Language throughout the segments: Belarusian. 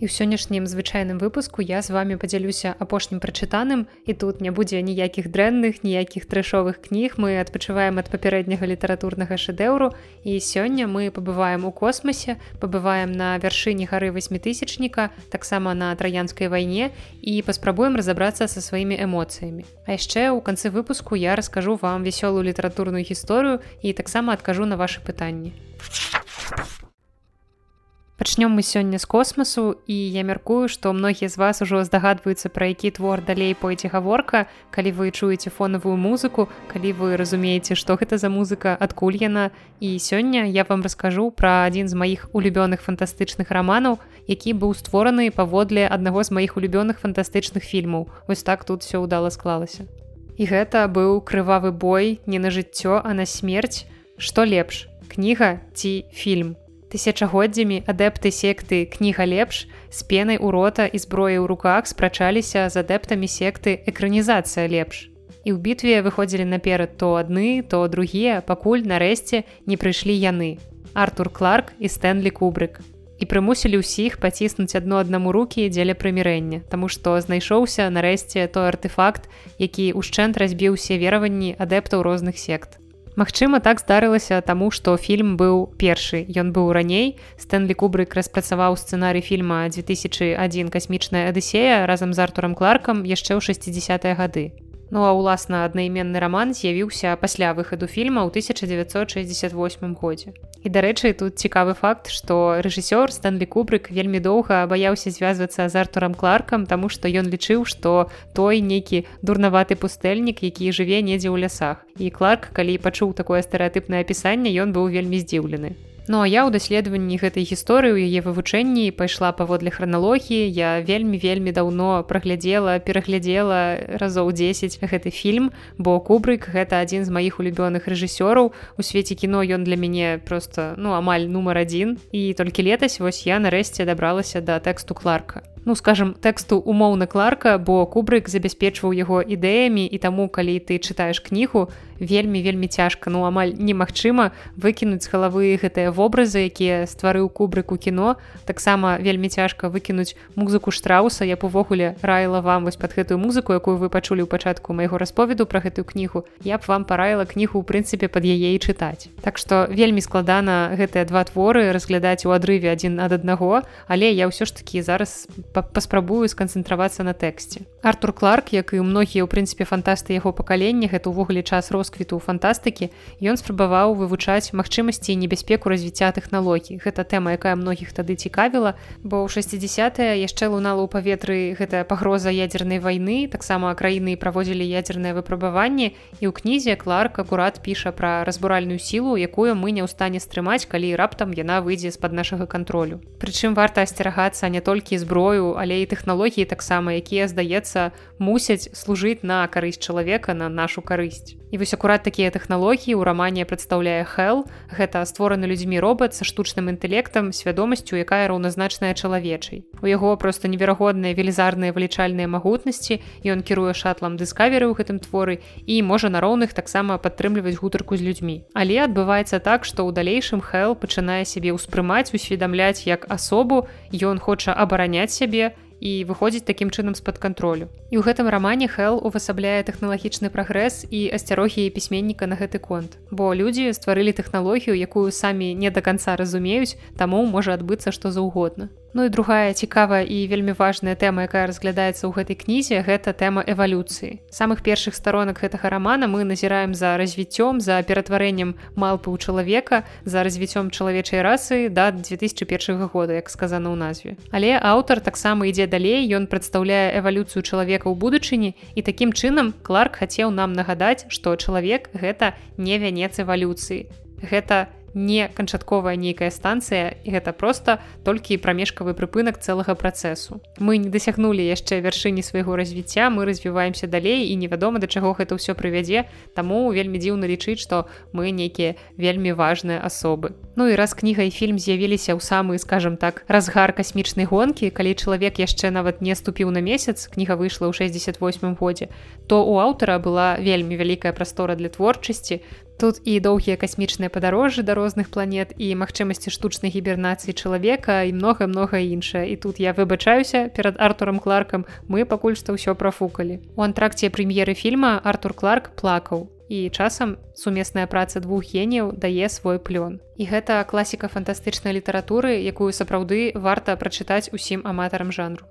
І ў сённяшнім звычайным выпуску я з вами падзялюся апошнім прачытаным і тут не будзе ніякіх дрэнных, ніякіх трэшовых кніг. Мы адпачываем ад папярэдняга літаратурнага шэдэўру і сёння мы пабываем у космосе, пабываем на вяршыні гары восьмітысячніка, таксама на траянскай вайне і паспрабуем разабрацца са сваімі эмоцыямі. А яшчэ ў канцы выпуску я раскажу вам вясёлую літаратурную гісторыю і таксама адкажу на ваши пытанні. Пачнём мы сёння з космасу і я мяркую, што многія з вас ужо здагадваюцца пра які твор далей пойдзе гаворка, калі вы чуеце фонавую музыку, калі вы разумееце, што гэта за музыка адкуль яна. І сёння я вам раскажу пра адзін з маіх улюбёных фантастычных раманаў, які быў створаны паводле аднаго з маіх улюбёных фантастычных фільмаў. Вось так тут все ўдала склалася. І гэта быў крывавы бой не на жыццё, а на смерць, што лепш, кніга ці фільм тысячагоддзямі адэпты секты кніга лепш з пенай у рота і зброі ў руках спрачаліся з адэптамі секты экранізацыя лепш і ў бітве выходзілі наперад то адны то другія пакуль нарэшце не прыйшлі яны артур кларк і стэнлі кубрык. І прымусілі ўсіх паціснуць адно аднаму рукі дзеля прымірэння Таму што знайшоўся нарэшце той артефакт які ўшчэнт разбіў усе вераванні адэптаў розных сект Магчыма, так здарылася таму, што фільм быў першы. Ён быў раней. Стэнлі Кубрык распрацаваў сцэнарый фільма 2001 касмічная адысея разам з артурам кларкам яшчэ ў 60-е гады. Ну а ўласна аднайменны раман з'явіўся пасля выхаду фільма ў 1968 годзе. І дарэчы, тут цікавы факт, што рэжысёр Стэнлі Кубрык вельмі доўга баяўся звязвацца з артурам кларкам, таму што ён лічыў, што той нейкі дурнаваты пустэльнік, які жыве недзе ў лясах. І кларк, калі пачуў такое стэеатыпнае апісанне, ён быў вельмі здзіўлены. Ну а я ў даследаванні гэтай гісторыі ў яе вывучэнні пайшла паводле храналогіі. Я вельмі вельмі даўно праглядзела пераглядзела разоў 10 гэты фільм бо кубрык гэта адзін з маіх улюбёных рэжысёраў. У свеце кіно ён для мяне просто ну амаль нумар адзін. І толькі летась вось я нарэшце дабралася да тэксту кларка ну скажем тэксту умоўна кларка бо кубрык забяспечваў яго ідэямі і таму калі ты чытаеш кнігу вельмі вельмі цяжка ну амаль немагчыма выкінуць з галавы гэтыя вобразы якія стварыў кубрык у кіно. Таксама вельмі цяжка выкінуць музыку штрауса. Я б увогуле раіла вам вось под гэтую музыку якую вы пачулі ў пачатку майго расповеду про гэтую кнігу. Я б вам параіла кнігу ў прынцыпе под яе і чытаць. Так што вельмі складана гэтыя два творы разглядаць у адрыве адзін ад аднаго але я ўсё ж такі зараз паспрабую сканцэнтравацца на тэксце. Артур Кларк, як і многія ў прынцыпе фантасты яго пакалення, гэта ўвогуле час росквіту фантастыкі, ён спрабаваў вывучаць магчымасці і небяспеку развіцця тэхналогій. Гэта тэма, якая многіх тады цікавіла, бо ў 60 яшчэ лунала ў паветры гэтая пагроза ядзернай вайны, таксама краіны праводзілі ядзернае выпрабаванне і ў кнізе Кларк акурат піша пра разбуральную сілу, якую мы не ў стане стрымаць, калі раптам яна выйдзе з-пад нашага кантролю. Прычым варта асцерагацца не толькі зброю зброю але і тэхналогіі таксама якія здаецца мусяць служыць на карысць чалавека на нашу карысць. І вось акурат такія тэхналогіі ў рамане прадстаўляе хэл. Гэта створаны людзьмі робат са штучным інтэлектам свядомасцю якая раўназначная чалавечай. У яго просто неверагодныя велізарныя вылічальныя магутнасці ён кіруе шатлам дыскаверы ў гэтым творы і можа на роўных таксама падтрымліваць гутарку з людзьмі. Але адбываецца так што ў далейшым хэл пачынае сябе ўспрымаць усведамляць як асобу. Ён хоча абараняць сябе сябе і выходзіць такім чынам з-пад кантролю. І ў гэтым рамане Хэл увасабляе тэхналагічны прагрэс і асцярогіі пісьменніка на гэты конт. Бо людзі стварылі тэхналогію, якую самі не да канца разумеюць, таму можа адбыцца што заўгодна. Ну і другая цікавая і вельмі важная тэма, якая разглядаецца ў гэтай кнізе, гэта тэма эвалюцыі. самых першых сторонак гэтага рамана мы назіраем за развіццём за ператварэннем малпы ў чалавека за развіццём чалавечай расы да 2001 года, як сказана ў назве. Але аўтар таксама ідзе далей, ён прадстаўляе эвалюцыю чалавека ў будучыні і такім чынам Кларк хацеў нам нагадаць, што чалавек гэта не вянец эвалюцыі. Гэта не канчатковая нейкая станцыя і гэта просто толькі прамежкавы прыпынак цэлага працэсу. Мы не дасягнулі яшчэ вяршыні свайго развіцця, мы развіваемся далей і невядома да чаго гэта ўсё прывядзе, таму вельмі дзіўна лічыць, што мы нейкія вельмі важныя асобы. Ну і раз кніга і фільм з'явіліся ў самы скажем так разгар касмічнай гонкі, калі чалавек яшчэ нават не ступіў на месяц, кніга выйшла ў 68 годзе, то у аўтара была вельмі вялікая прастора для творчасці, Тут і доўгія касмічныя падарожжы да розных планет і магчымасці штучнай гібернацыі чалавека і многа многа іншае. І тут я выбачаюся перад Артурам Кларкам мы пакуль што ўсё прафукалі. У антракце прэм'еры фільма Артур Кларк плакаў. І часам сумесная праца двух геніяў дае свой плён. І гэта класіка фантастычнай літаратуры, якую сапраўды варта прачытаць усім аматарам жанру.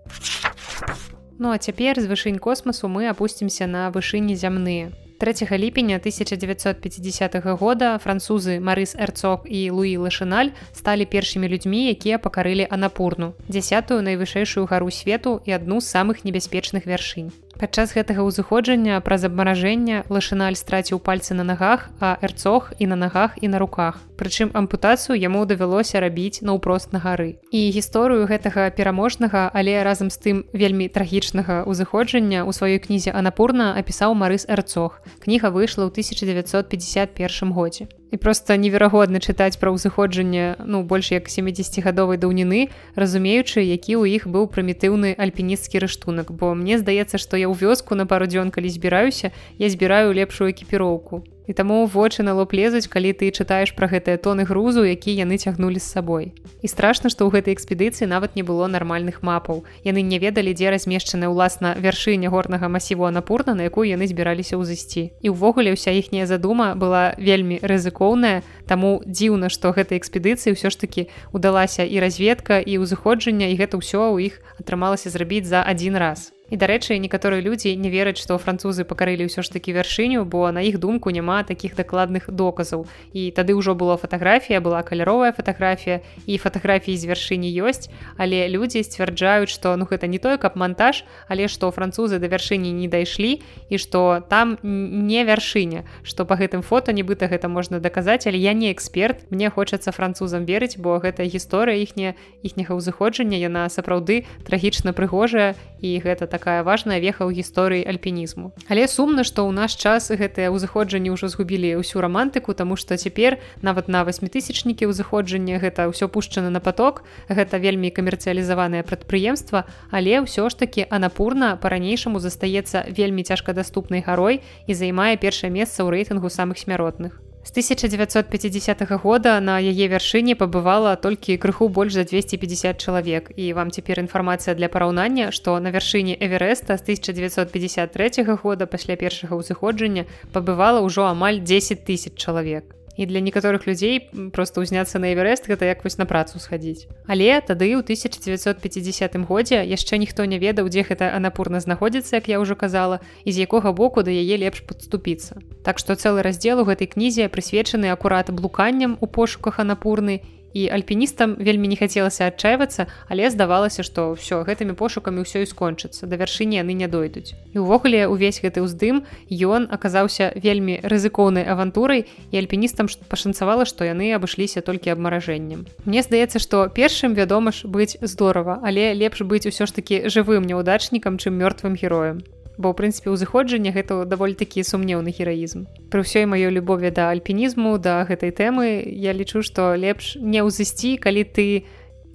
Ну а цяпер з вышынь космасу мы апусцімся на вышыні зямныя. 3 ліпеня 1950 года французы Марыс Эрцог і Луі Лашыналь сталі першымі людзьмі, якія пакарылі анапурну, дзясятую найвышэйшую гару свету і адну з самых небяспечных вяршынь. Падчас гэтага ўзыходжання праз абмаражэння лашыналь страціў пальцы на нагах, а эрцог і на нагах і на руках. Прычым ампутацыю яму давялося рабіць наўпрост на гары. І гісторыю гэтага пераможнага, але разам з тым вельмі трагічнага ўзыходжання ў сваёй кнізе Анапурна апісаў Марыс Эрцог. Кніга выйшла ў 1951 годзе і просто неверагодна чытаць пра ўзыходжанне ну больш як 70гадовай даўніны разумеючы які ў іх быў прымітыўны альпінісцкі рыштунак. Бо мне здаецца што я ў вёску на пару дзён калі збіраюся я збіраю лепшую экіпіроўку і таму вочы на лоб лезуць калі ты чытаеш пра гэтыя тоны грузу які яны цягнулі з сабой. І страшна што ў гэтай экспедыцыі нават не было нармальных мапаў. Яны не ведалі дзе размешчаны ўласна вяршыня горнага масіву анапурна на якую яны збіраліся ўзысці. І ўвогуле ўся іхняя задума была вельмі рызыкоўная таму дзіўна што гэтай экспедыцыі ўсё ж таки удалася і разведка і ўзыходжання і гэта ўсё ў іх атрымалася зрабіць за адзін раз І дарэчы, некаторыя людзі не вераць, што французы пакарылі ўсё ж такі вяршыню, бо на іх думку няма такіх дакладных доказаў. І тады ўжо была фатаграфія, была каляровая фатаграфія і фатаграфіі з вяршыні ёсць, але людзі сцвярджаюць, што ну гэта не той каб монтаж, але што французы да вяршыні не дайшлі і што там не вяршыня, што па гэтым фото нібыта гэта можна даказаць, але я не эксперт, мне хочацца французам верыць, бо гэтая гісторыя іхня іхняга ўзыходжання яна сапраўды трагічна прыгожая і гэта так такая важная веха ў гісторыі альпінізму. Але сумна, што ў наш час гэтыя ўзыходжанні ўжо згубілі ўсю рамантыку, таму што цяпер нават на васьмітысячнікі ўзыходжання гэта ўсё пушчана на поток. Гэта вельмі камерцыялізаванае прадпрыемства, але ўсё ж такі анапурна па-ранейшаму застаецца вельмі цяжкадаступнай гарой і займае першае месца ў рэйтынгу самых смяротных. З 1950 -го года на яе вяршыні пабывала толькі крыху больш за 250 чалавек і вам цяпер інфармацыя для параўнання што на вяршыні эвереста з 1953 года пасля першага ўзыходжання пабывала ўжо амаль 10 тысяч чалавек і для некаторых людзей просто ўзняцца на эверест гэта як вось на працу схадзіць але тады ў 1950 годзе яшчэ ніхто не ведаў дзе гэта анапурна знаходзіцца як я ўжо казала і з якога боку да яе лепш падступіцца так што цэлы раздзел у гэтай кнізе прысвечаны акурат блуканням у пошуках анапурны і альпіністам вельмі не хацелася адчайвацца але здавалася што ўсё гэтымі пошукамі ўсё і скончыцца да вяршыні яны не дойдуць. І ўвогуле увесь гэты ўздым ён аказаўся вельмі рызыкоўнай авантурай і альпіністам пашанцавала што яны абышліся толькі абмаражэннем. Мне здаецца што першым вядома ж быць здорава але лепш быць усё ж такі жывым няўдачнікам чым мёртвым героем бо ў прынцыпе ўзыходжання гэта даволі такі сумнеўны гераізм. Пры ўсёй маёй любові да альпінізму да гэтай тэмы я лічу што лепш не ўзысці калі ты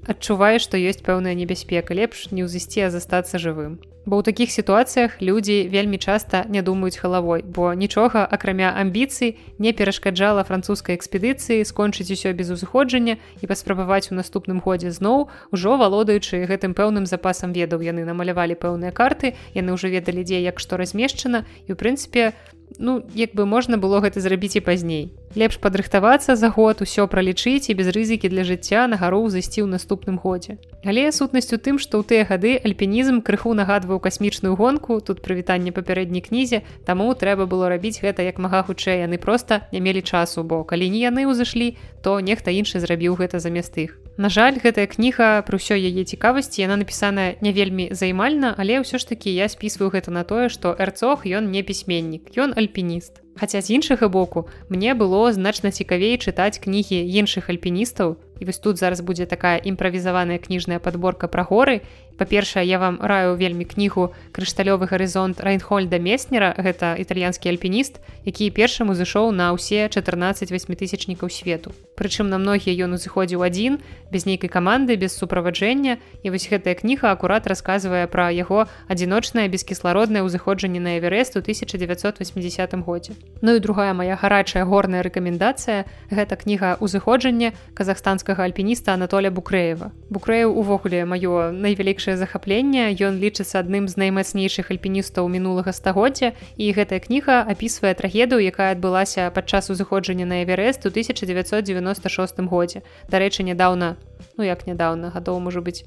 адчуваеш што ёсць пэўная небяспека. Лепш не ўзысці а застацца жывым Бо ў такіх сітуацыях людзі вельмі часта не думаюць галавой, бо нічога акрамя амбіцый не перашкаджала французскай экспедыцыі скончыць усё без узыходжання і паспрабаваць у наступным годзе зноў ужо валодаючы гэтым пэўным запасам ведаў. Яны намалявалі пэўныя карты, яны ўжо ведалі дзе як што размешчана і у прынцыпе ну як бы можна было гэта зрабіць і пазней. Лепш падрыхтавацца за год усё пралічыць і без рызыкі для жыцця на гароў зайсці ў наступным годзе. Але сутнасць у тым што ў тыя гады альпінізм крыху нагадваў касмічную гонку тут прывітанне папярэдняй кнізе таму трэба было рабіць гэта як мага хутчэй яны проста не мелі часу бо калі не яны ўзышлі то нехта іншы зрабіў гэта замест іх На жаль гэтая кніга пры ўсёй яе цікавасці яна напісаная не вельмі займальна але ўсё ж такі я спісваю гэта на тое што эрцог ён не пісьменнік ён альпініст Хаця з іншага боку мне было значна цікавей чытаць кнігі іншых альпіністаў. І вось тут зараз будзе такая імправізаваная кніжная подборка пра горы. Па-першае я вам раю вельмі кнігу крышталёвы гарызонт райнхольда месснера. Гэта італьянскі альпініст які першым узышоў на ўсе 14 восьмітысячнікаў свету. Прычым на многія ён узыходзіў адзін без нейкай каманды без суправаджэння. І вось гэтая кніга акурат расказвае пра яго адзіночнае бескіслароднае ўзыходжанне на эверест у 1980 годзе Ну і другая моя гарачая горная рэкамендацыя гэта кніга узыходжання казахстанскага альпініста Анатоля Букрэева. Букрэю увогуле маё найвялікшае захапленне. Ён лічыцца адным з наймацнейшых альпіністаў мінулага стагоддзя і гэтая кніга апісвае трагедыю, якая адбылася падчас узыходжання на Эверест у 1996 годзе. Дарэчы, нядаўна ну як нядаўна гадоў можа быць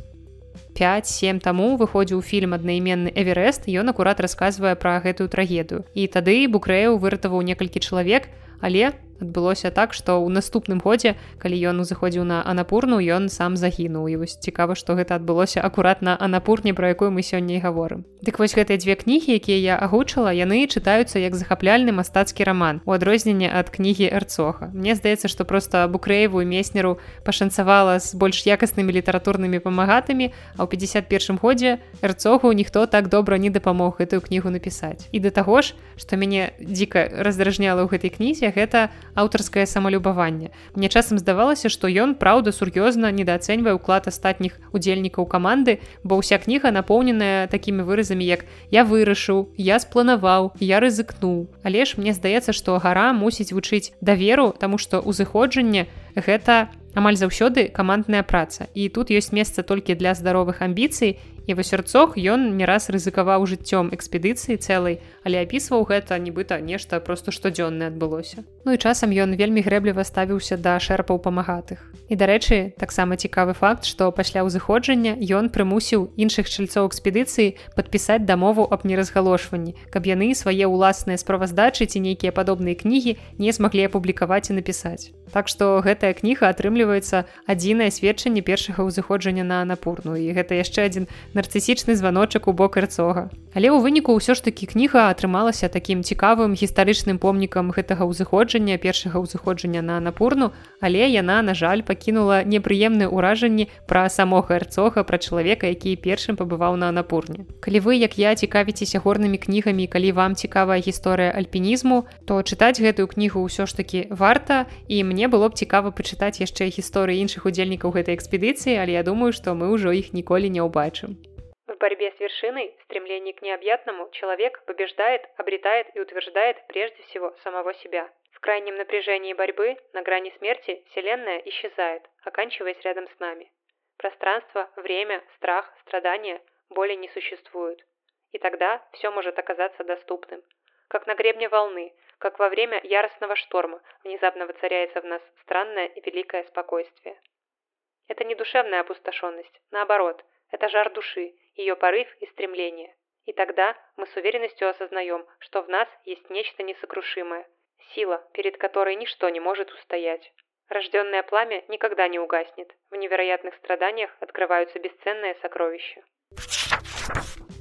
5-7 таму выходзіў фільм аднайменны эверест ён акурат расказвае пра гэтую трагедыю. І тады букрэю выратаваў некалькі чалавек але адбылося так што ў наступным годзе калі ён узыходзіў на анапурну ён сам загінуў. І вось цікава што гэта адбылося акуратна анапурне пра якую мы сёння і гаворым. Дык вось гэтыя дзве кнігі якія я агучыла яны чытаюцца як захапляльны мастацкі раман у адрозненне ад кнігі эрцоха. Мне здаецца што проста букрэеву меснеру пашанцавала з больш якаснымі літаратурнымі памагатамі а ў 51 годзе эрцогу ніхто так добра не дапамог гэтую кнігу напісаць. І да таго ж што мяне дзіка раздражняла ў гэтай кнізе гэта аўтарскае самалюбаванне. Мне часам здавалася, што ён праўда сур'ёзна недаацэньвае ўклад астатніх удзельнікаў каманды, бо ўся кніга напоўненая такімі выразамі, як я вырашыў, я спланаваў, я рызыкнуў. Але ж мне здаецца, што гара мусіць вучыць даверу, таму што ўзыходжанне гэта амаль заўсёды камандная праца. І тут ёсць месца толькі для здаровых амбіцый і васерцог ён не раз рызыкаваў жыццём экспедыцыі цэлай але апісваў гэта нібыта нешта просто штодзённае адбылося. Ну і часам ён вельмі грэбліва ставіўся да шэрпаў памагатых. І дарэчы таксама цікавы факт што пасля ўзыходжання ён прымусіў іншых чальцоў экспедыцыі падпісаць дамову аб неразгалошванні каб яны свае ўласныя справаздачы ці нейкія падобныя кнігі не змаглі апублікаваць і напісаць. Так што гэтая кніга атрымліваецца адзінае сведчанне першага ўзыходжання на напурну і гэта яшчэ адзін нарцысічны званочак у бок эрцога. Але ў выніку ўсё ж такі кніга атрымалася такім цікавым гістарычным помнікам гэтага ўзыходжання першага ўзыходжання на напурну, але яна, на жаль, пакінула непрыемныя ўражанні пра самога эрцога пра чалавека, які першым пабываў на напурне. Калі вы, як я цікавіцеся горнымі кнігамі, калі вам цікавая гісторыя альпінізму, то чытаць гэтую кнігу ўсё ж такі варта і мне было б цікава пачытаць яшчэ гісторыі іншых удзельнікаў гэтай экспедыцыі, але я думаю, што мы ўжо іх ніколі не ўбачым. В борьбе с вершиной, стремлении к необъятному, человек побеждает, обретает и утверждает прежде всего самого себя. В крайнем напряжении борьбы, на грани смерти, Вселенная исчезает, оканчиваясь рядом с нами. Пространство, время, страх, страдания, боли не существуют. И тогда все может оказаться доступным. Как на гребне волны, как во время яростного шторма внезапно воцаряется в нас странное и великое спокойствие. Это не душевная опустошенность, наоборот – Это жар души, ее порыв и стремление. И тогда мы с уверенностью осознаем, что в нас есть нечто несокрушимое, сила, перед которой ничто не может устоять. Рожденное пламя никогда не угаснет. В невероятных страданиях открываются бесценные сокровища.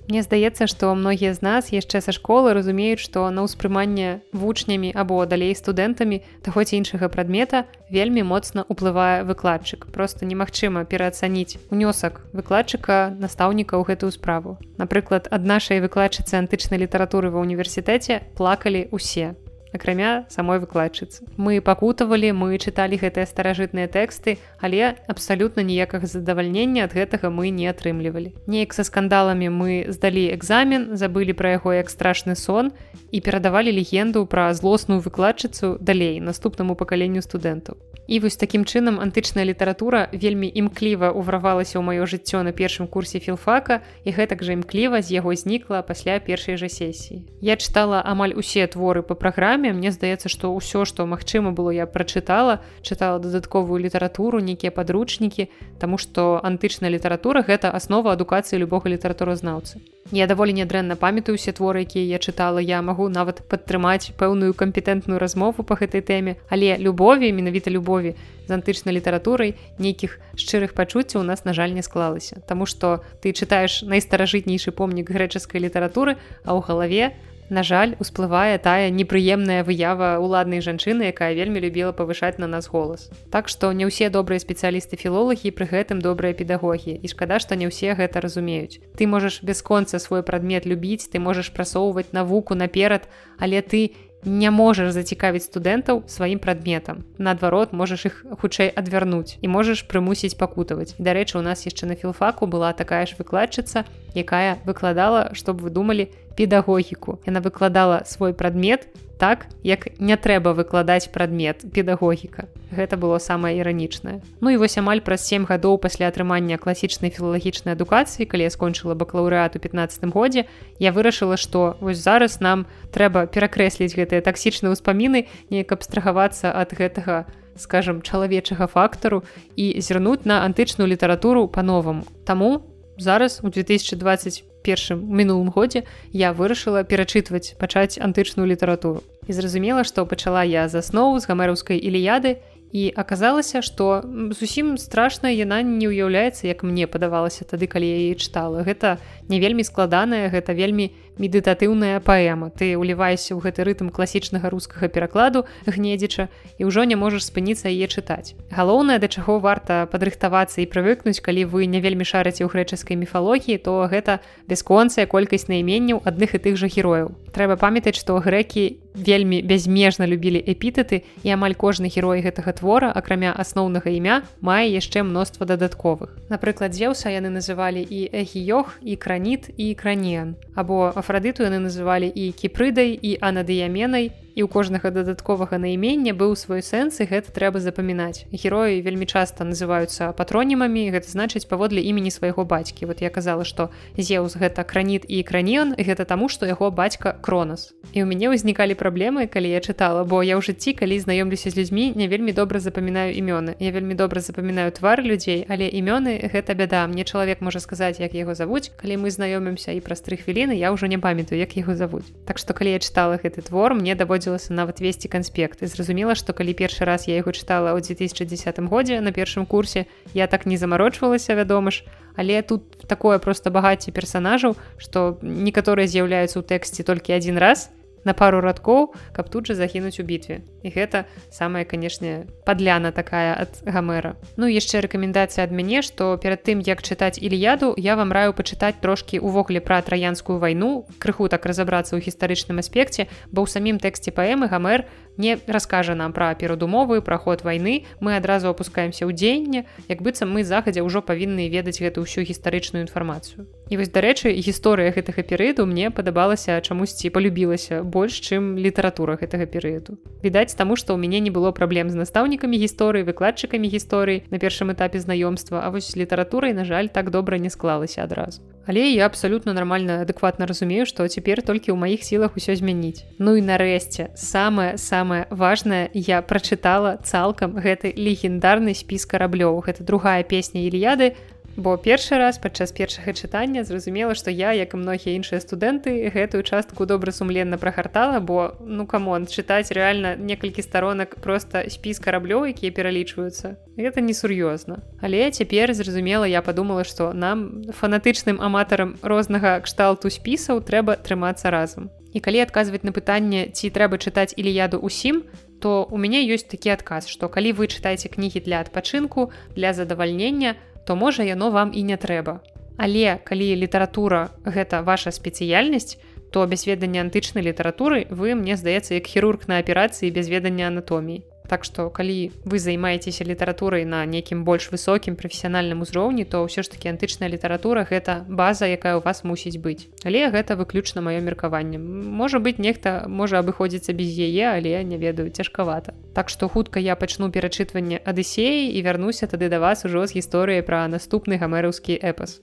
Мне здаецца, што многія з нас яшчэ са школы разумеюць, што на ўспрыманне вучнямі або далей студэнтамі таго ці іншага прадмета вельмі моцна ўплывае выкладчык. Просто немагчыма пераацаніць унёсак выкладчыка настаўніка ў гэтую справу. Напрыклад, ад нашай выкладчыцы антычнай літаратуры ва ўніверсітэце плакалі ўсе акрамя самой выкладчыцы. Мы пакутавалі, мы чыталі гэтыя старажытныя тэксты, але абсалютна ніякага задавальнення ад гэтага мы не атрымлівалі. Неяк са скандаламі мы здалі экзамен, забылі пра яго як страшны сон і перадавалі легенду пра злосную выкладчыцу далей наступнаму пакаленню студэнтаў. І вось такім чынам антычная літаратура вельмі імкліва ўвравалася ў маё жыццё на першым курсе філфака і гэтак жа імкліва з яго знікла пасля першай жа сесіі. Я чытала амаль усе творы па праграме, мне здаецца, што ўсё, што магчыма было я прачытала, чытала дадатковую літаратуру, нейкія падручнікі, Таму што антычная літаратура гэта аснова адукацыі любога літаратуразнаўцы. Я даволі нядрэнна памятаю усе творы, якія я чытала, я магу нават падтрымаць пэўную кампетэнтную размову па гэтай тэме, але любові менавіта любові з антычнай літаратурай нейкіх шчырых пачуццяў у нас на жаль не склалася. Таму што ты чытаеш найстаражытнейшы помнік грэчаскай літаратуры, а ў галаве На жаль, усплывае тая непрыемная выява ўладнай жанчыны, якая вельмі любіла павышаць на нас голас. Так што не ўсе добрыя спецыялісты філолагі пры гэтым добрыя педагогі і шкада, што не ўсе гэта разумеюць. Ты можаш бясконца свой прадмет любіць, ты можаш прасоўваць навуку наперад, але ты не можаш зацікавіць студэнтаў сваім прадметам. Наадварот, можаш іх хутчэй адвярнуць і можаш прымусіць пакутаваць. Дарэчы, у нас яшчэ на філфаку была такая ж выкладчыца, якая выкладала, чтобы вы думалі, педагогіку. Яна выкладала свой прадмет так як не трэба выкладаць прадмет педагогіка. Гэта было самае іранічнае. Ну і вось амаль праз 7 гадоў пасля атрымання класічнай філалагічнай адукацыі калі я скончыла бакалаўрэат у 15 годзе я вырашыла што вось зараз нам трэба перакрэсліць гэтыя таксічныя ўспаміны неяк абстрагавацца ад гэтага скажем чалавечага фактару і зірнуць на антычную літаратуру па-новаму. Таму зараз у 2025 першым мінулым годзе я вырашыла перачытваць пачаць антычную літаратуру. І зразумела што пачала я з асноў з гамераўскай іліяды і аказалася што зусім страшна яна не ўяўляецца як мне падавалася тады калі я яе чытала. Гэта не вельмі складаная гэта вельмі медытатыўная паэма. Ты ўліваешся ў гэты рытм класічнага рускага перакладу гнедзіча і ўжо не можаш спыніцца яе чытаць. Галоўнае да чаго варта падрыхтавацца і прывыкнуць калі вы не вельмі шараце ў грэчаскай міфалогіі то гэта бясконцая колькасць найменняў адных і тых жа герояў. Трэба памятаць што грэкі вельмі бязмежна любілі эпітэты і амаль кожны герой гэтага твора акрамя асноўнага імя мае яшчэ мноства дадатковых. Напрыклад дзеўса яны называлі і эгіёх і краніт і кранен або афрадыту яны называлі і кіпрыдай і анадыяменай і ў кожнага дадатковага наймення быў свой сэнс і гэта трэба запамінаць. Героі вельмі часта называюцца патронімамі гэта значыць паводле імені свайго бацькі. Вот я казала што зеус гэта краніт і кранен гэта таму што яго бацька кронас. І ў мяне ўзнікалі праблемы калі я чытала бо я ў жыцці калі знаёмлюся з людзьмі не вельмі добра запамінаю імёны. Я вельмі добра запамінаю твар людзей але імёны гэта бяда. Мне чалавек можа сказаць як яго завуць. Калі мы знаёмімся і праз тры хвіліны я ўжо не памятаю як яго завуць. Так што калі я чытала гэты твор мне даводзі даводзілася нават весці канспект. І зразумела што калі першы раз я яго чытала ў 2010 годзе на першым курсе я так не замарочвалася вядома ж. Але тут такое просто багацце персонажаў што некаторыя з'яўляюцца ў тэксце толькі адзін раз на пару радкоў каб тут жа загінуць у бітве. І гэта самая канешне падляна такая ад гамера Ну яшчэ рэкамендацыя ад мяне што перад тым як чытаць ільяду я вам раю пачытаць трошкі увогуле пра траянскую вайну крыху так разаобрацца ў гістарычным аспекце бо ў самім тэксце паэмы гамер не раскажа нам пра перадумовы праход вайны мы адразу опускаемся ў дзеянне. Як быццам мы захадзя ўжо павінны ведаць гэту ўсю гістарычную інфармацыю. І вось дарэчы гісторыя гэтага перыяду мне падабалася чамусьці полюбілася больш чым літаратура гэтага перыяду. Відаць таму што ў мяне не было праблем з настаўнікамі гісторыі выкладчыкамі гісторыі на першым этапе знаёмства а вось літаратурай на жаль так добра не склалася адразу Але я абсалютна нармальна адэкватна разумею, што цяпер толькі ў маіх сілах усё змяніць. Ну і нарэшце самае самае важнае я прачытала цалкам гэты легендарны спіс караблёў. Гэта другая песня Ільяды бо першы раз падчас першага чытання зразумела што я як і многія іншыя студэнты гэтую частку добра сумленна прагартала бо ну камон чытаць рэальна некалькі старонак просто спіс караблёў якія пералічваюцца гэта несур'ёзна. Але цяпер зразумела я подумала што нам фанатычным аматарам рознага кшталту спісаў трэба трымацца разам. І калі адказваць на пытанне ці трэба чытаць іліяду усім то у мяне ёсць такі адказ што калі вы чытаеце кнігі для адпачынку для задавальнення то можа яно вам і не трэба. Але калі літаратура гэта ваша спецыяльнасць, то без ведання антычнай літаратуры вы мне здаецца як хірург на аперацыі без ведання анатоміі. Так што калі вы займаецеся літаратурай на нейкім больш высокім прафесіянальным узроўні, то ўсё ж таки антычная літаратура гэта база, якая ў вас мусіць быць. Але гэта выключна маё меркаванне. Можа быць, нехта можа абыходзіцца без яе, але я не ведаю цяжкавата. Так што хутка я пачну перачытванне адысеі і вярнуся тады да вас ужо з гісторыяй пра наступны гамераўскі эпас.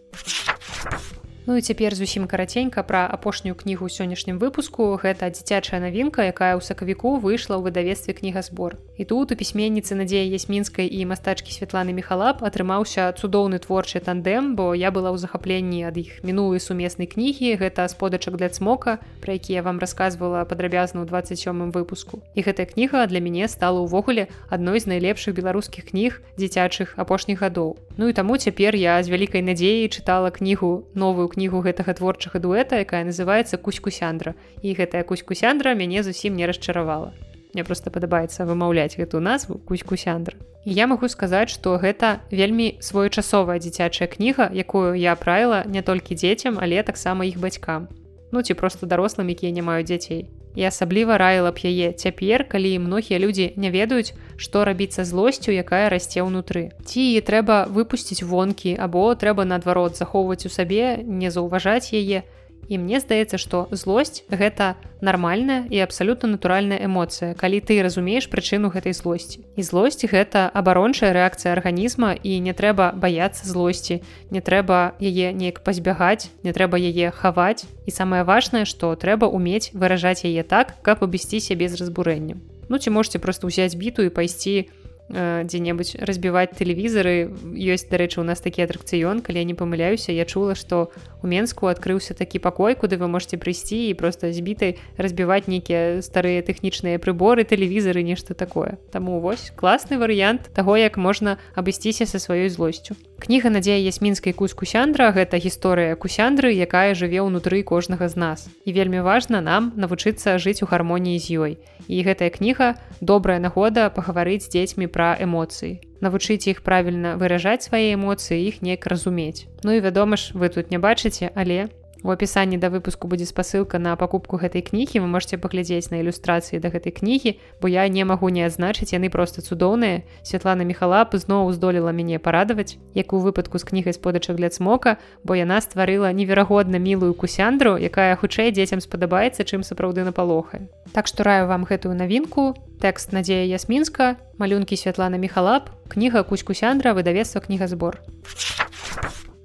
Ну і цяпер зусім караценька пра апошнюю кнігу сённяшнім выпуску гэта дзіцячая навінка, якая ў сакавіку выйшла ў выдавестве кнігазбор. І тут у пісьменніцы надзея ясмінскай і мастачкі Святланы Михалап атрымаўся цудоўны творчы тандем, бо я была ў захапленні ад іх мінулай сумеснай кнігі, гэта сподачак для цмока, пра які я вам расказвала падрабязна ў 27 выпуску. І гэтая кніга для мяне стала ўвогуле адной з найлепшых беларускіх кніг дзіцячых апошніх гадоў. Ну і таму цяпер я з вялікай надзеяй чытала кнігу новую кнігу гэтага творчага дуэта якая называется кузькусяндра і гэтая кузькусяндра мяне зусім не расчаравала. Мне просто падабаецца вымаўляць гэту назву кузькусяндра я магу сказаць што гэта вельмі своечасовая дзіцячая кніга якую я правіла не толькі дзецям але таксама іх бацькам ну ці просто дарослым якія не маюць дзяцей і асабліва раіла б яе цяпер калі многія людзі не ведаюць што рабіць са злосцю якая расце ўнутры. Ці трэба выпусціць вонкі або трэба наадварот захоўваць у сабе не заўважаць яе і мне здаецца што злосць гэта нармальная і абсалютна натуральная эмоцыя калі ты разумееш прычыну гэтай злосці. І злосць гэта абарончая рэакцыя арганізма і не трэба баяцца злосці не трэба яе неяк пазбягаць не трэба яе хаваць. І самае важнае што трэба умець выражаць яе так каб абысці сябе з разбурэннем. Ну ці можете просто ўзяць біту і пайсці на Э, дзе-небудзь разбіваць тэлевізары. Ёсць дарэчы у нас такі атракцыён калі я не памыляюся я чула што у менску адкрыўся такі пакой куды вы можете прыйсці і просто збітай разбіваць нейкія старыя тэхнічныя прыборы тэлевізары нешта такое. Таму вось класны варыянт таго як можна абысціся са сваёй злосцю кніга надзея ясмінскай кусь кусяндра гэта гісторыя кусяндры якая жыве ўнутры кожнага з нас. І вельмі важна нам навучыцца жыць у гармоніі з ёй. І гэтая кніга добрая нагода пагаварыць з дзецьмі пра эмоцыі. Навучыць іх правільна выражаць свае эмоцыі іх неяк разумець. Ну і вядома ж вы тут не бачыце але У апісанні да выпуску будзе спасылка на пакупку гэтай кнігі. Вы можете паглядзець на ілюстрацыі да гэтай кнігі бо я не магу не адзначыць яны просто цудоўныя. Святлана мехалап зноў здолела мяне парадаваць як у выпадку з кнігай сподачак для цмока бо яна стварыла неверагодна мілую кусяндру якая хутчэй дзецям спадабаецца чым сапраўды напалохае. Так што раю вам гэтую навінку. Тэкст надзея ясмінска малюнкі Святлана мехалап кніга кусь-кусяндра выдавецтва кнігазбор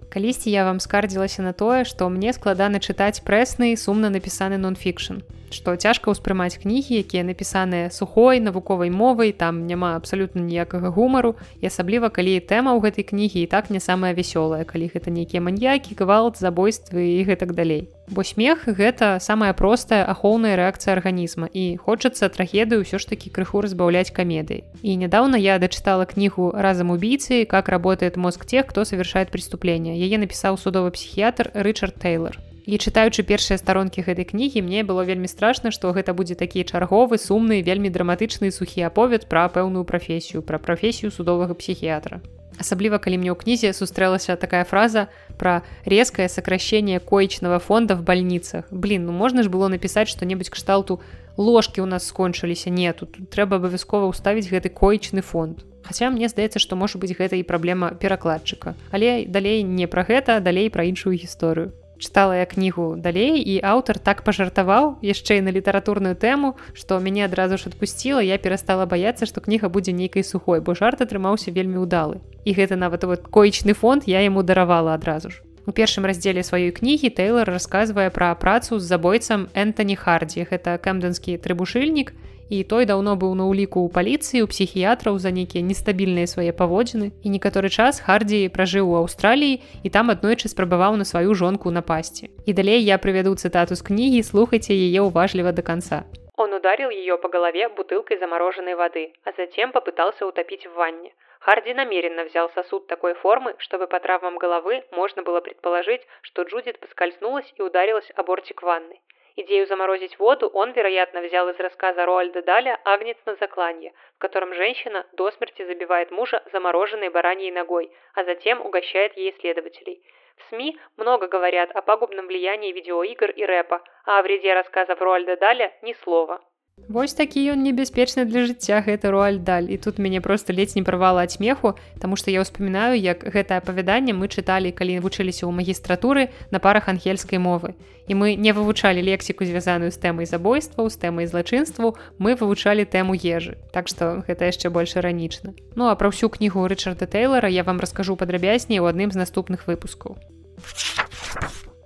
Калісьці я вам скардзілася на тое, што мне складана чытаць прэсны сумна напісаны нон-фікшн што цяжка ўспрымаць кнігі якія напісаныя сухой навуковай мовай там няма абсалютна ніякага гумару. І асабліва калі тэма ў гэтай кнігі і так не самая вясёлая калі гэта нейкія маньякі гвалт забойствы і гэтак далей. Бо смех гэта самая простая ахоўная рэакцыя арганізма. І хочацца трагедыю ўсё ж такі крыху разбаўляць камедыі і нядаўна я дачытала кнігу разам убійцы. Как работает мозг тех кто совершает преступление яе напісаў судовы псіхіятр рычард тейлор і чытаючы першыя старонкі гэтай кнігі мне было вельмі страшна што гэта будзе такі чарговы сумны вельмі драматычны сухі аповед пра пэўную прафесію пра прафесію судовага псіхіятра. Асабліва калі мне ў кнізе сустрэлася такая фраза пра резкае сокращение коечнага фонда в больніцах блин ну можна ж было напісаць што-небудзь кшталту ложкі у нас скончыліся не тут трэба абавязкова ўставіць гэты коечны фонд. Хаця мне здаецца што можа быць гэта і праблема перакладчыка. Але далей не пра гэта далей пра іншую гісторыю чытала я кнігу далей і аўтар так пажартаваў яшчэ і на літаратурную тэму што мяне адразу ж адпусціла я перастала баяцца што кніга будзе нейкай сухой бо жарт атрымаўся вельмі ўдалы. І гэта нават вот коечны фонд я яму даравала адразу ж. У першым раздзеле сваёй кнігі тэйлор расказвае пра працу з забойцам энтоні хардзі гэта кэмданскі трыбушыльнік і той даўно быў на ўліку ў паліцыі у псіхіятраў за нейкія нестабільныя свае паводзіны і некаторы час хардзі пражыў у аўстраліі і там аднойчы спрабаваў на сваю жонку напасці і далей я прывяду цытату з кнігі слухайце яе ўважліва до конца он ударил ее по голове бутылкой замороженной воды а затем попытался утопить в ванне Харди намеренно взял сосуд такой формы, чтобы по травмам головы можно было предположить, что Джудит поскользнулась и ударилась о бортик ванны. Идею заморозить воду он, вероятно, взял из рассказа Роальда Даля «Агнец на закланье», в котором женщина до смерти забивает мужа замороженной бараньей ногой, а затем угощает ей следователей. В СМИ много говорят о пагубном влиянии видеоигр и рэпа, а о вреде рассказов Роальда Даля ни слова. Вось такі ён небяспечны для жыцця гэта руальдаль і тут мяне просто ледзь не правала ад смеху Таму што я ўспамінаю як гэтае апавяданне мы чыталі калі вучыліся ў магістратуры на парах ангельскай мовы. І мы не вывучалі лексіку звязаную з тэмай забойстваў з тэмай злачынству мы вывучалі тэму ежы. Так што гэта яшчэ больш іранічна. Ну а пра ўсю кнігу рычарда тэйлора я вам раскажу падрабязней у адным з наступных выпускаў.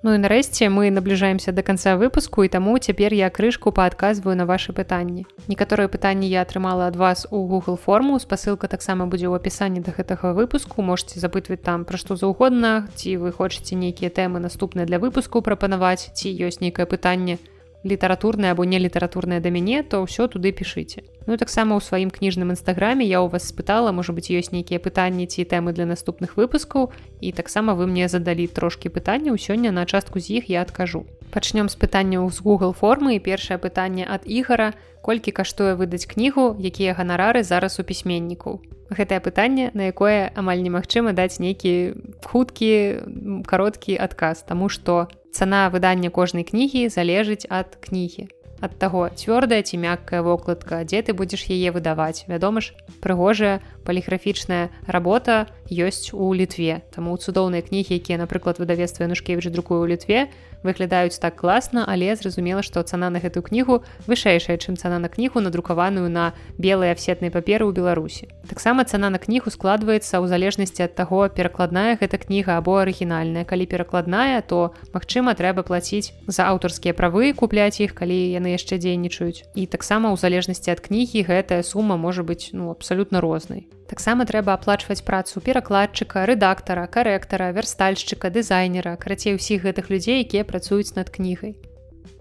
Ну і нарэшце мы набліжаемся до конца выпуску і таму цяпер я крышку паадказваю на ваши пытанні. Некаторыя пытанні я атрымала ад вас у Google форму спасылка таксама будзе ў апісанні да гэтага выпуску можете запытваць там пра што заўгодна ці вы хочаце нейкія тэмы наступныя для выпуску прапанаваць ці ёсць нейкае пытанне літаратурнае або не літаратурнае да мяне то ўсё туды пішыце Ну таксама ў сваім кніжным нстаграме я у вас спытала можа быть ёсць нейкія пытанні ці тэмы для наступных выпускаў і таксама вы мне задалі трошкі пытанняў сёння на частку з іх я адкажу пачнём з пытанняў з google формы. І першае пытанне ад ігара колькі каштуе выдаць кнігу якія ганарары зараз у пісьменнікаў гэтае пытанне на якое амаль немагчыма даць нейкі хуткі кароткі адказ. Таму што цана выдання кожнай кнігі залежыць ад кнігі. Ад таго цвёрдая ці мяккая вокладка дзе ты будзеш яе выдаваць. Вядома ж прыгожая паліграфічная работа ёсць у літве. Таму цудоўныя кнігі якія напрыклад выдавецтва янушкевич друкую ў літве выглядаюць так класна але зразумела што цана на гэтую кнігу вышэйшая чым цана на кнігу надрукаваную на белыя афсетнай паперы ў беларусі. Таксама цана на кнігу складваецца ў залежнасці ад таго перакладная гэта кніга або арыгінальная. Калі перакладная то магчыма трэба плаціць за аўтарскія правы купляць іх калі яны яшчэ дзейнічаюць. І таксама ў залежнасці ад кнігі гэтая сума можа быць ну абсалютна рознай таксама трэба аплачваць працу перакладчыка рэдактара карэктара вярстальшчыка дызайнера карацей усіх гэтых людзей якія працуюць над кнігай.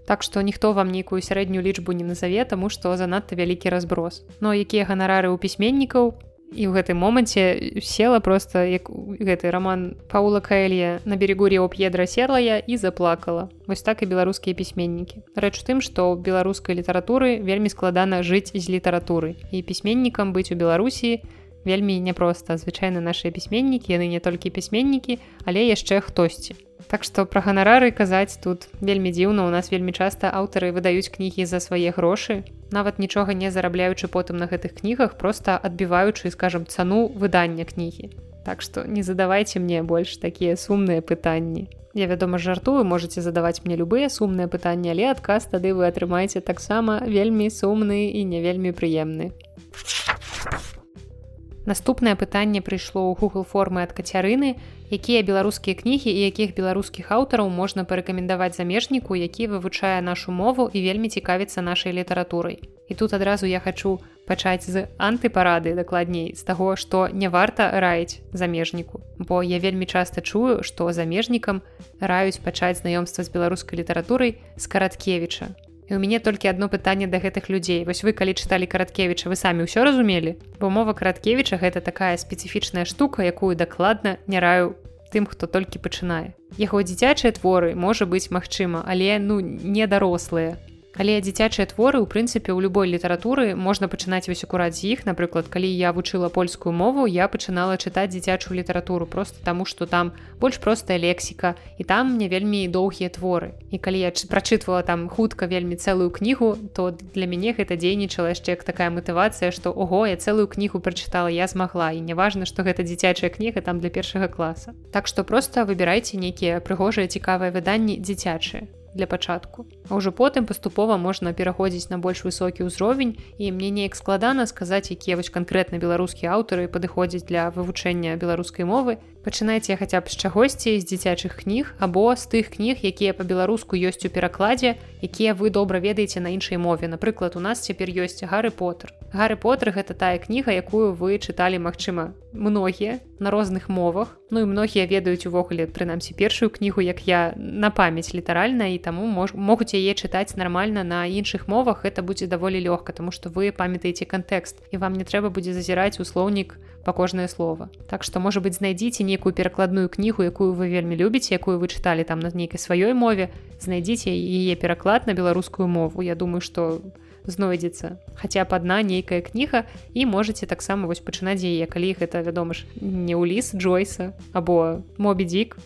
Так што ніхто вам нейкую сярэднюю лічбу не назаве таму што занадта вялікі разброс. Но якія ганарары ў пісьменнікаў? І ў гэтым моманце села просто як гэты роман паула каэлья на берегу рео п'едра серлая і заплакала. Вось так і беларускія пісьменнікі. Рэч у тым што ў беларускай літаратуры вельмі складана жыць з літаратуры. І пісьменнікам быць у беларусі вельмі няпроста звычайна нашыя пісьменнікі яны не толькі пісьменнікі але яшчэ хтосьці. Так што пра ганарары казаць тут вельмі дзіўна. У нас вельмі часта аўтары выдаюць кнігі за свае грошы нават нічога не зарабляючы потым на гэтых кнігах просто адбіваючы скажем цану выдання кнігі. Так што не задавайце мне больш такія сумныя пытанні. Я вядома жартую можете задаваць мне любыя сумныя пытанні але адказ тады вы атрымаеце таксама вельмі сумны і не вельмі прыемны Наступнае пытанне прыйшло ў Google формы ад кацярыны, якія беларускія кнігі і якіх беларускіх аўтараў можна парэкамендаваць замежніку, які вывучае нашу мову і вельмі цікавіцца нашай літаратурай. І тут адразу я хачу пачаць з антыпарады дакладней з таго, што не варта раіць замежніку. Бо я вельмі часта чую, што замежнікам раюць пачаць знаёмства з беларускай літаратурай з караткевіча і у мяне толькі одно пытанне да гэтых людзей. Вось вы калі чыталі караткевіча вы самі ўсё разумелі? Бо мова караткевіча гэта такая спецыфічная штука якую дакладна не раю тым хто толькі пачынае. Яго дзіцячыя творы можа быць магчыма але ну не дарослыя Але дзіцячыя творы ў прынцыпе ў любой літаратуры можна пачынаць вось акурат з іх. Напрыклад калі я вучыла польскую мову я пачынала чытаць дзіцячую літаратуру просто таму што там больш простая лексіка і там мне вельмі доўгія творы. І калі я прачытвала там хутка вельмі цэлую кнігу то для мяне гэта дзейнічала яшчэ як такая матывацыя што ого я цэлую кнігу прачытала я змагла і няважна што гэта дзіцячая кніга там для першага класа. Так што просто выбірайце нейкія прыгожыя цікавыя выданні дзіцячыя для пачатку. А ўжо потым паступова можна пераходзіць на больш высокі ўзровень і мне неяк складана сказаць, якія вось канкрэтна беларускія аўтары падыходзяць для вывучэння беларускай мовы. Пачынайце хаця б з чагосьці з дзіцячых кніг або з тых кніг, якія па-беларуску ёсць у перакладзе, якія вы добра ведаеце на іншай мове. Напрыклад, у нас цяпер ёсць гары Потер. Гары Потер гэта тая кніга, якую вы чыталі, магчыма, многія на розных мовах. Ну і многія ведаюць увогуле прынамсі першую кнігу, як я на памяць літаральна і таму мож, могуць яе чытаць нармальна на іншых мовах это будзе даволі лёгка, тому што вы памятаеце кантэкст і вам не трэба будзе зазіраць у слоўнік па кожнае слово. Так што можа быць знайдзіце нейкую перакладную кнігу, якую вы вельмі любіце, якую вы чыталі там на нейкай сваёй мове, знайдзіце яе пераклад на беларускую мову. Я думаю, што знойдзецца хаця б адна нейкая кніга і можете таксама вось пачынаць яе калі гэта вядома ж не ўліс джойса або мобідзік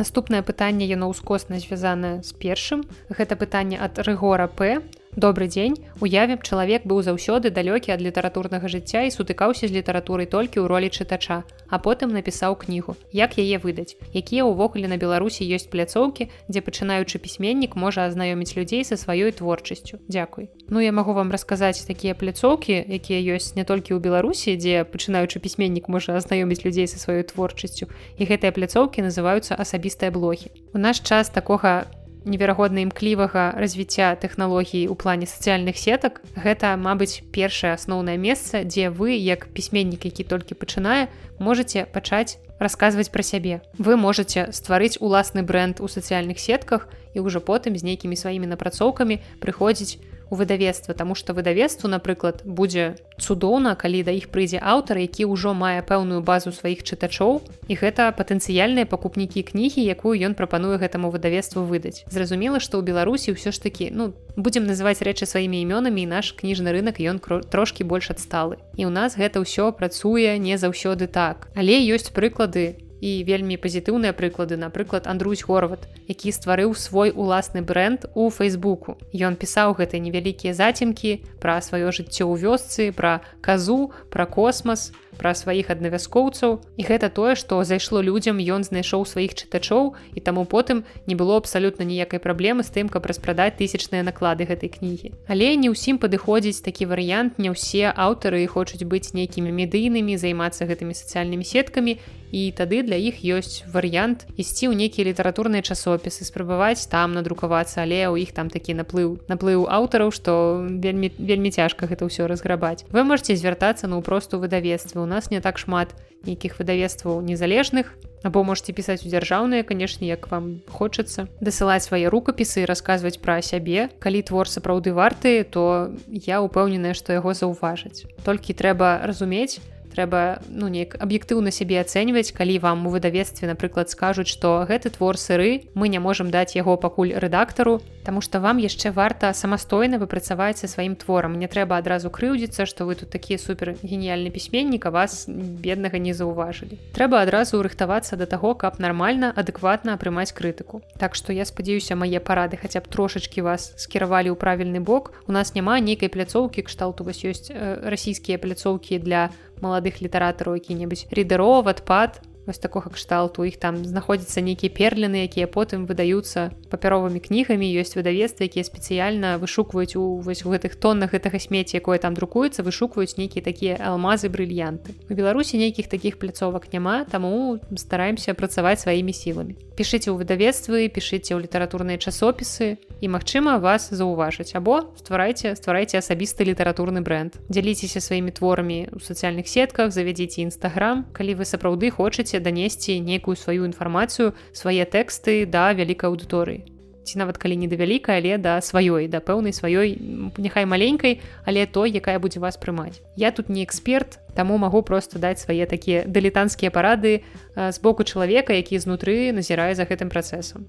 наступнае пытанне яно ўскосна звязанае з першым. Гэта пытанне ад рэгора п Добры дзень уявім чалавек быў заўсёды далёкі ад літаратурнага жыцця і сутыкаўся з літаратурай толькі ў ролі чытача а потым напісаў кнігу як яе выдаць якія ўвогуле на беларусі ёсць пляцоўкі дзе пачынаючы пісьменнік можа азнаёміць людзей са сваёй творчасцю? Дякуй Ну я магу вам расказаць такія пляцоўкі якія ёсць не толькі ў беларусі дзе пачынаючы пісьменнік можа азнаёміць людзей са сваёй творчасцю і гэтыя пляцоўкі называюцца асабістыя блогі у наш час такога неверагодна імклівага развіцця тэхналогій у плане сацыяльных сетак. Гэта мабыць першае асноўнае месца дзе вы як пісьменнік які толькі пачынае можете пачаць расказваць пра сябе. Вы можете стварыць уласны бренд у сацыяльных сетках і ўжо потым з нейкімі сваімі напрацоўкамі прыходзіць у выдавецтва тому что выдавецтву напрыклад будзе цудоўна калі да іх прыйдзе аўтар які ўжо мае пэўную базу сваіх чытачоў і гэта патэнцыяльныя пакупнікі кнігі якую ён прапануе гэтаму выдавецтву выдаць. Зразумела што ў беларусі ўсё ж такі ну будемм называць рэчы сваімі імёнамі наш кніжны рынок ён трошки больш адсталы. І у нас гэта ўсё працуе не заўсёды так. Але ёсць прыклады і вельмі пазітыўныя прыклады. Напрыклад Андрусь горват які стварыў свой уласны бренд у фейсбуку. Ён пісаў гэтыя невялікія зацемкі пра сваё жыццё ў вёсцы пра казу пра космас пра сваіх аднавяскоўцаў. І гэта тое што зайшло людзям ён знайшоў сваіх чытачоў і таму потым не было абсалютна ніякай праблемы з тым каб распрадаць тысячныя наклады гэтай кнігі. Але не ўсім падыходзіць такі варыянт не ўсе аўтары хочуць быць нейкімі медыйнымі займацца гэтымі сацыяльнымі сеткамі і тады для іх ёсць варыянт ісці ў нейкія літаратурныя часопісы спрабаваць там надрукавацца але ў іх там такі наплыў наплыў аўтараў што вельмі вельмі цяжка гэта ўсё разграбаць. Вы можете звяртацца на ўпросту выдавецтва у нас не так шмат нейкіх выдавецтваў незалежных. Або можете пісаць у дзяржаўныя канешне як вам хочацца. Дасылаць свае рукапісы расказваць пра сябе. Калі твор сапраўды варты то я упэўненая што яго заўважыць толькі трэба разумець трэба ну неяк аб'ектыўна сябе ацэньваць калі вам у выдавецтве напрыклад скажуць што гэты твор сыры мы не можам даць яго пакуль рэдактару Таму што вам яшчэ варта самастойна выпрацаваць са сваім творам. Не трэба адразу крыўдзіцца што вы тут такі супер геніяльны пісьменнік а вас беднага не заўважылі. Трэба адразу рыхтавацца да таго каб нармальна адэкватна прымаць крытыку. Так што я спадзяюся мае парады хаця б трошачкі вас скіравалі ў правільны бок. У нас няма нейкай пляцоўкі кшталту вас ёсць э, расійскія пляцоўкі для маладых літаратараў які-небудзь рыдаров адпад вось такога кшталту іх там знаходзяцца нейкія перліны якія потым выдаюцца папяровымі кнігамі ёсць выдавецтва якія спецыяльна вышукваюць у вось гэтых тоннах гэтага смеці якое там друкуецца вышукваюць нейкія такія алмазы брыльянты у беларусі нейкіх такіх пляцовак няма таму стараемся працаваць сваімі сіламі пішыце ў выдавецтвы пішыце ў літаратурныя часопісы і магчыма вас заўважыць або стварайце стварайце асабісты літаратурны бренд. Дзяліцеся сваімі творамі ў сацыяльных сетках завядзіце нстаграм калі вы сапраўды хочаце данесці нейкую сваю інфармацыю свае тэксты да вялікай аўдыторыі ці нават калі не да вялікай але да сваёй да пэўнай сваёй няхай маленькай але той якая будзе вас прымаць. Я тут не эксперт таму магу просто даць свае такія дылетанцкія парады з боку чалавека які знутры назірае за гэтым працэсам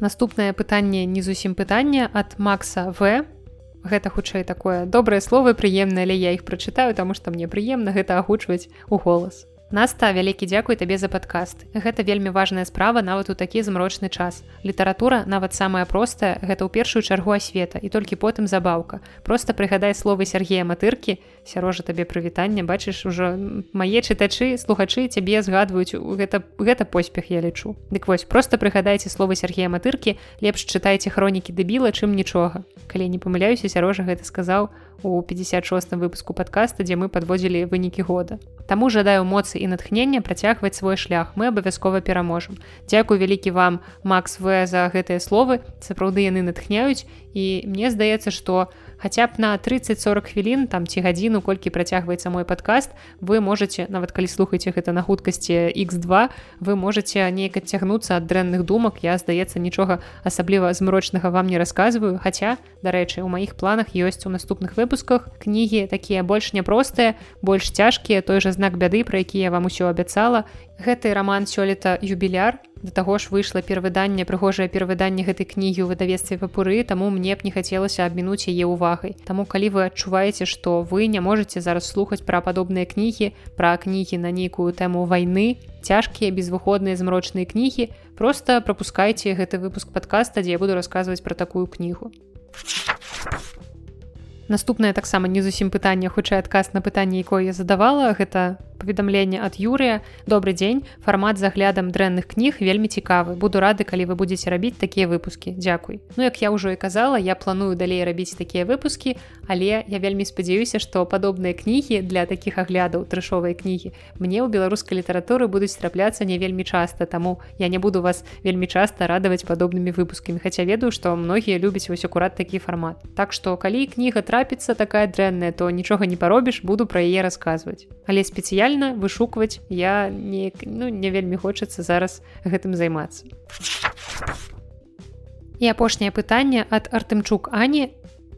наступнае пытанне не зусім пытання ад макса в. Гэта хутчэй такое добрае словы прыемна але я іх прачытаю таму што мне прыемна гэта агучваць у голас Наста вялікі дзякуй табе за падкаст. Гэта вельмі важная справа нават у такі змрочны час. Літаратура нават самая простая, гэта ў першую чаргу асвета і толькі потым забаўка. Проста прыгадай словы Сергея матыркі, сярожа табе прывітання, бачыш ужо мае чытачы, слухачы цябе згадваюць гэта, гэта поспех я лічу. Дык вось проста прыгадайце словы Сергея матыркі, лепш чытайце хронікі дэбіла, чым нічога. Калі не памыляюся, сярожа гэта сказаў у 56 выпуску подкаста, дзе мы падводзілі вынікі года. Таму жадаю моцы і натхнення працягваць свой шлях. Мы абавязкова пераможам Дякую вялікі вам Макс в. за гэтыя словы. Сапраўды яны натхняюць. І мне здаецца што хаця б на 30-40 хвілін там ці гадзіну колькі працягваецца мой падкаст вы можете нават калі слухаце гэта на хуткасці x2 вы можете неяк адцягнуцца ад дрэнных думак. Я здаецца нічога асабліва змрочнага вам не расказваю. Хаця дарэчы у маіх планах ёсць у наступных выпусках кнігі такія больш няпростыя больш цяжкія той жа знак бяды пра які я вам усё абяцала. Гэты роман сёлета юбіляр да таго ж выйшла перавыданне прыгожае перавыданне гэтай кнігі ў выдавецтве папуры таму мне б не хацелася абмінуць яе ўвагай. Таму калі вы адчуваеце што вы не можете зараз слухаць пра падобныя кнігі пра кнігі на нейкую тэму вайны цяжкія безвыходныя змрочныя кнігі просто пропускайце гэты выпуск подкаста дзе я буду расказваць пра такую кнігу. Наступнае таксама не зусім пытанне хутчэй адказ на пытанне якое я задавала гэта паведамленне ад юрыя добрый дзень фармат з аглядам дрэнных кніг вельмі цікавы. Буду рады калі вы будете рабіць такія выпускі. Дякуй Ну як я ўжо і казала я планую далей рабіць такія выпускі але я вельмі спадзяюся што падобныя кнігі для такіх аглядаў трэшовыя кнігі мне ў беларускай літаратуры будуць трапляцца не вельмі часта. Таму я не буду вас вельмі часта радаваць падобнымі выпускамі хаця ведаю што многія любяць вось акурат такі фармат. Так што калі кніга трапіцца такая дрэнная то нічога не паробіш буду пра яе расказваць. Але спецыяльна рэальна вышукваць я не, ну, не вельмі хочацца зараз гэтым займацца. І апошняе пытанне ад Артымчук Ані.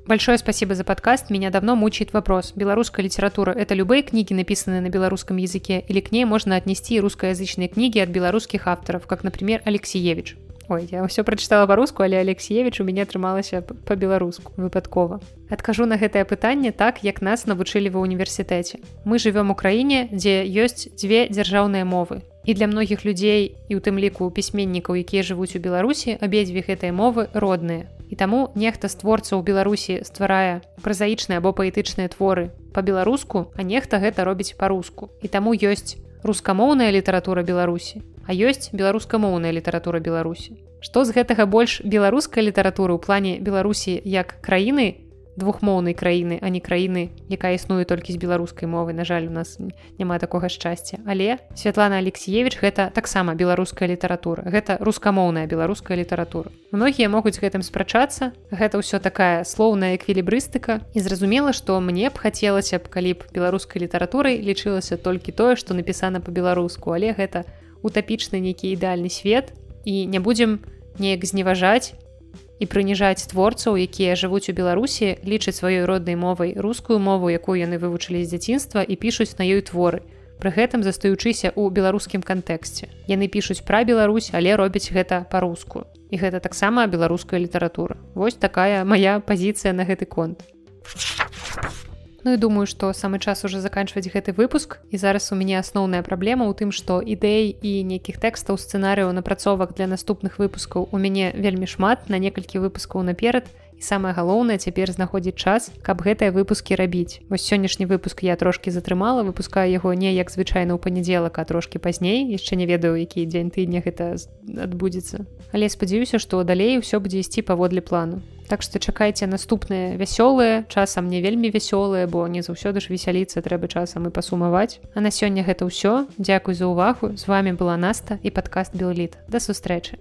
Большое спасибо за подкаст. Меня давно мучает вопрос. Белорусская литература – это любые книги, написанные на белорусском языке, или к ней можно отнести русскоязычные книги от белорусских авторов, как, например, Алексеевич? Ой я ўсё прачытала па-руску але алексеевич у мяне атрымалася по-беларуску выпадкова. Адкажу на гэтае пытанне так як нас навучылі ва універсітэце мы живвём у краіне дзе ёсць дзве дзяржаўныя мовы. І для многіх людзей і у тым ліку пісьменнікаў якія жывуць у беларусі абедзве гэтыя мовы родныя. І таму нехта з творцаў беларусі стварае празаічныя або паэтычныя творы по-беларуску а нехта гэта робіць па-руску. І таму ёсць рускамоўная літаратура беларусі а ёсць беларускамоўная літаратура беларусі. Што з гэтага больш беларускай літаратуры ў плане беларусі як краіны двухмоўнай краіны а не краіны якая існуе толькі з беларускай мовы на жаль у нас няма такога шчасця. Але Святлана алексеевич гэта таксама беларуская літаратура. Гэта рускамоўная беларуская літаратура. Многія могуць гэтым спрачацца. Гэта ўсё такая слоўная эквілібрыстыка. І зразумела што мне б хацелася б калі б беларускай літаратурай лічылася толькі тое што напісана по-беларуску але гэта утапічны нейкі ідэальны свет і не будзем неяк зневажаць і прыніжаць творцаў якія жывуць у беларусі лічаць сваёй роднай мовай рускую мову якую яны вывучылі з дзяцінства і пішуць на ёй творы. Пры гэтым застаючыся ў беларускім кантэксце. Яны пішуць пра Беларусь але робяць гэта па-руску. І гэта таксама беларуская літаратура. Вось такая моя пазіцыя на гэты конт Ну і думаю, што самы час уже заканчваць гэты выпуск. І зараз у мяне асноўная праблема ў тым, што ідэй і нейкіх тэкстаў сцэнарыяў напрацовак для наступных выпускаў у мяне вельмі шмат на некалькі выпускаў наперад і самае галоўнае цяпер знаходзіць час каб гэтыя выпускі рабіць. Вось сённяшні выпуск я трошки затрымала выпускаю яго не як звычайна ў панядзелак а трошки пазней. Яшчэ не ведаю які дзень тыдня гэта адбудзецца. Але спадзяюся што далей усё будзе ісці паводле плану. Так што чакайце наступныя вясёлыя часам не вельмі вясёлыя бо не заўсёды ж весяліцца трэба часам і пасумаваць. А на сёння гэта ўсё. Дзякуй за ўвагу. З вами была наста і падкаст белліт да сустрэчы